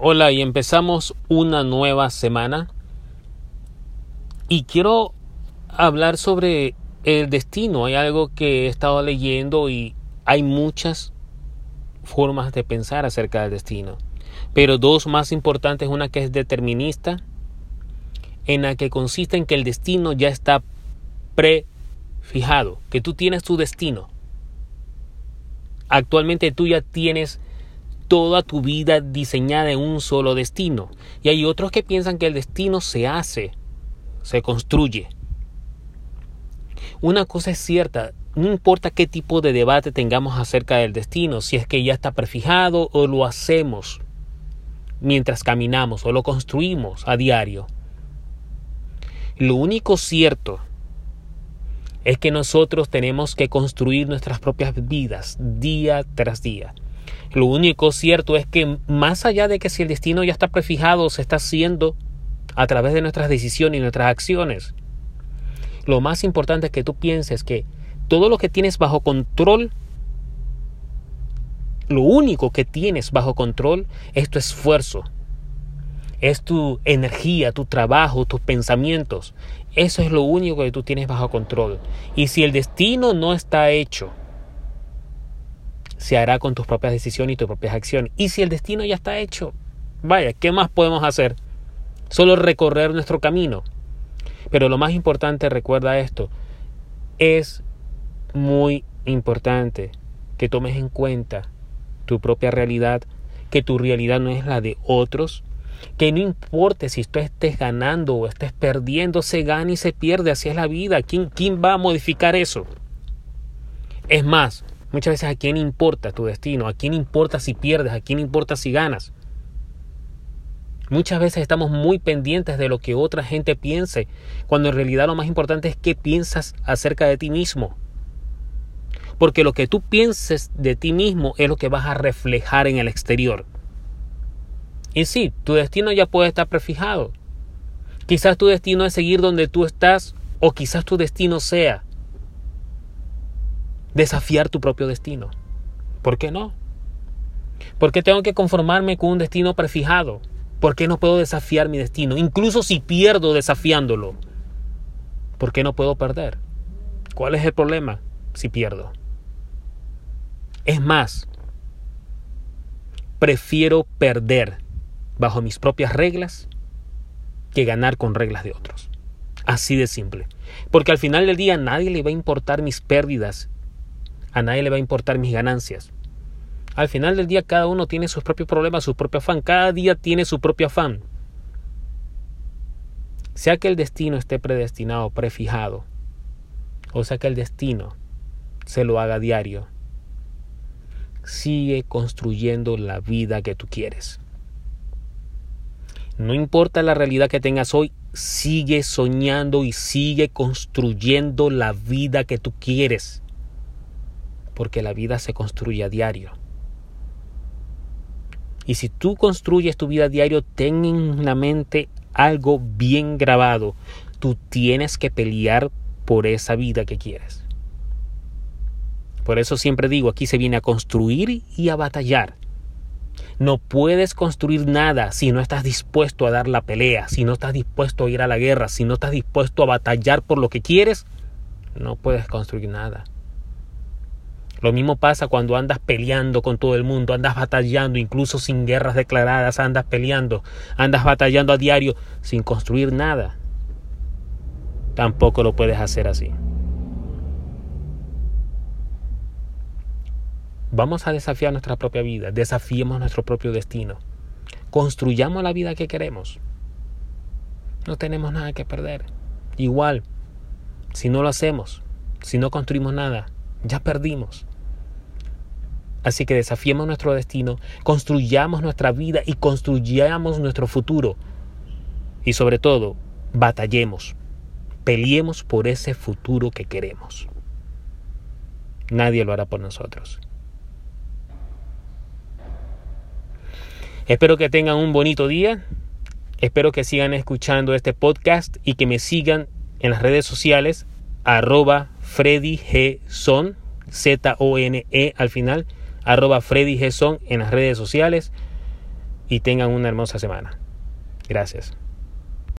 Hola y empezamos una nueva semana y quiero hablar sobre el destino. Hay algo que he estado leyendo y hay muchas formas de pensar acerca del destino. Pero dos más importantes, una que es determinista, en la que consiste en que el destino ya está prefijado, que tú tienes tu destino. Actualmente tú ya tienes toda tu vida diseñada en un solo destino. Y hay otros que piensan que el destino se hace, se construye. Una cosa es cierta, no importa qué tipo de debate tengamos acerca del destino, si es que ya está prefijado o lo hacemos mientras caminamos o lo construimos a diario. Lo único cierto es que nosotros tenemos que construir nuestras propias vidas día tras día. Lo único cierto es que más allá de que si el destino ya está prefijado, se está haciendo a través de nuestras decisiones y nuestras acciones. Lo más importante es que tú pienses que todo lo que tienes bajo control, lo único que tienes bajo control es tu esfuerzo, es tu energía, tu trabajo, tus pensamientos. Eso es lo único que tú tienes bajo control. Y si el destino no está hecho, se hará con tus propias decisiones y tus propias acciones. Y si el destino ya está hecho, vaya, ¿qué más podemos hacer? Solo recorrer nuestro camino. Pero lo más importante, recuerda esto, es muy importante que tomes en cuenta tu propia realidad, que tu realidad no es la de otros, que no importe si tú estés ganando o estés perdiendo, se gana y se pierde, así es la vida. ¿Quién, quién va a modificar eso? Es más, muchas veces a quién importa tu destino, a quién importa si pierdes, a quién importa si ganas. Muchas veces estamos muy pendientes de lo que otra gente piense, cuando en realidad lo más importante es qué piensas acerca de ti mismo. Porque lo que tú pienses de ti mismo es lo que vas a reflejar en el exterior. Y sí, tu destino ya puede estar prefijado. Quizás tu destino es seguir donde tú estás o quizás tu destino sea desafiar tu propio destino. ¿Por qué no? ¿Por qué tengo que conformarme con un destino prefijado? ¿Por qué no puedo desafiar mi destino? Incluso si pierdo desafiándolo. ¿Por qué no puedo perder? ¿Cuál es el problema si pierdo? Es más, prefiero perder bajo mis propias reglas que ganar con reglas de otros. Así de simple. Porque al final del día nadie le va a importar mis pérdidas, a nadie le va a importar mis ganancias. Al final del día cada uno tiene sus propios problemas, su propio afán, cada día tiene su propio afán. Sea que el destino esté predestinado, prefijado, o sea que el destino se lo haga diario, sigue construyendo la vida que tú quieres. No importa la realidad que tengas hoy, sigue soñando y sigue construyendo la vida que tú quieres. Porque la vida se construye a diario. Y si tú construyes tu vida a diario, ten en la mente algo bien grabado. Tú tienes que pelear por esa vida que quieres. Por eso siempre digo, aquí se viene a construir y a batallar. No puedes construir nada si no estás dispuesto a dar la pelea, si no estás dispuesto a ir a la guerra, si no estás dispuesto a batallar por lo que quieres, no puedes construir nada. Lo mismo pasa cuando andas peleando con todo el mundo, andas batallando, incluso sin guerras declaradas, andas peleando, andas batallando a diario sin construir nada. Tampoco lo puedes hacer así. Vamos a desafiar nuestra propia vida, desafiemos nuestro propio destino, construyamos la vida que queremos. No tenemos nada que perder. Igual, si no lo hacemos, si no construimos nada, ya perdimos. Así que desafiemos nuestro destino, construyamos nuestra vida y construyamos nuestro futuro. Y sobre todo, batallemos, peleemos por ese futuro que queremos. Nadie lo hará por nosotros. Espero que tengan un bonito día. Espero que sigan escuchando este podcast y que me sigan en las redes sociales arroba Freddy G. Son, Z-O-N-E al final, arroba Freddy G. Son en las redes sociales. y tengan una hermosa semana. Gracias.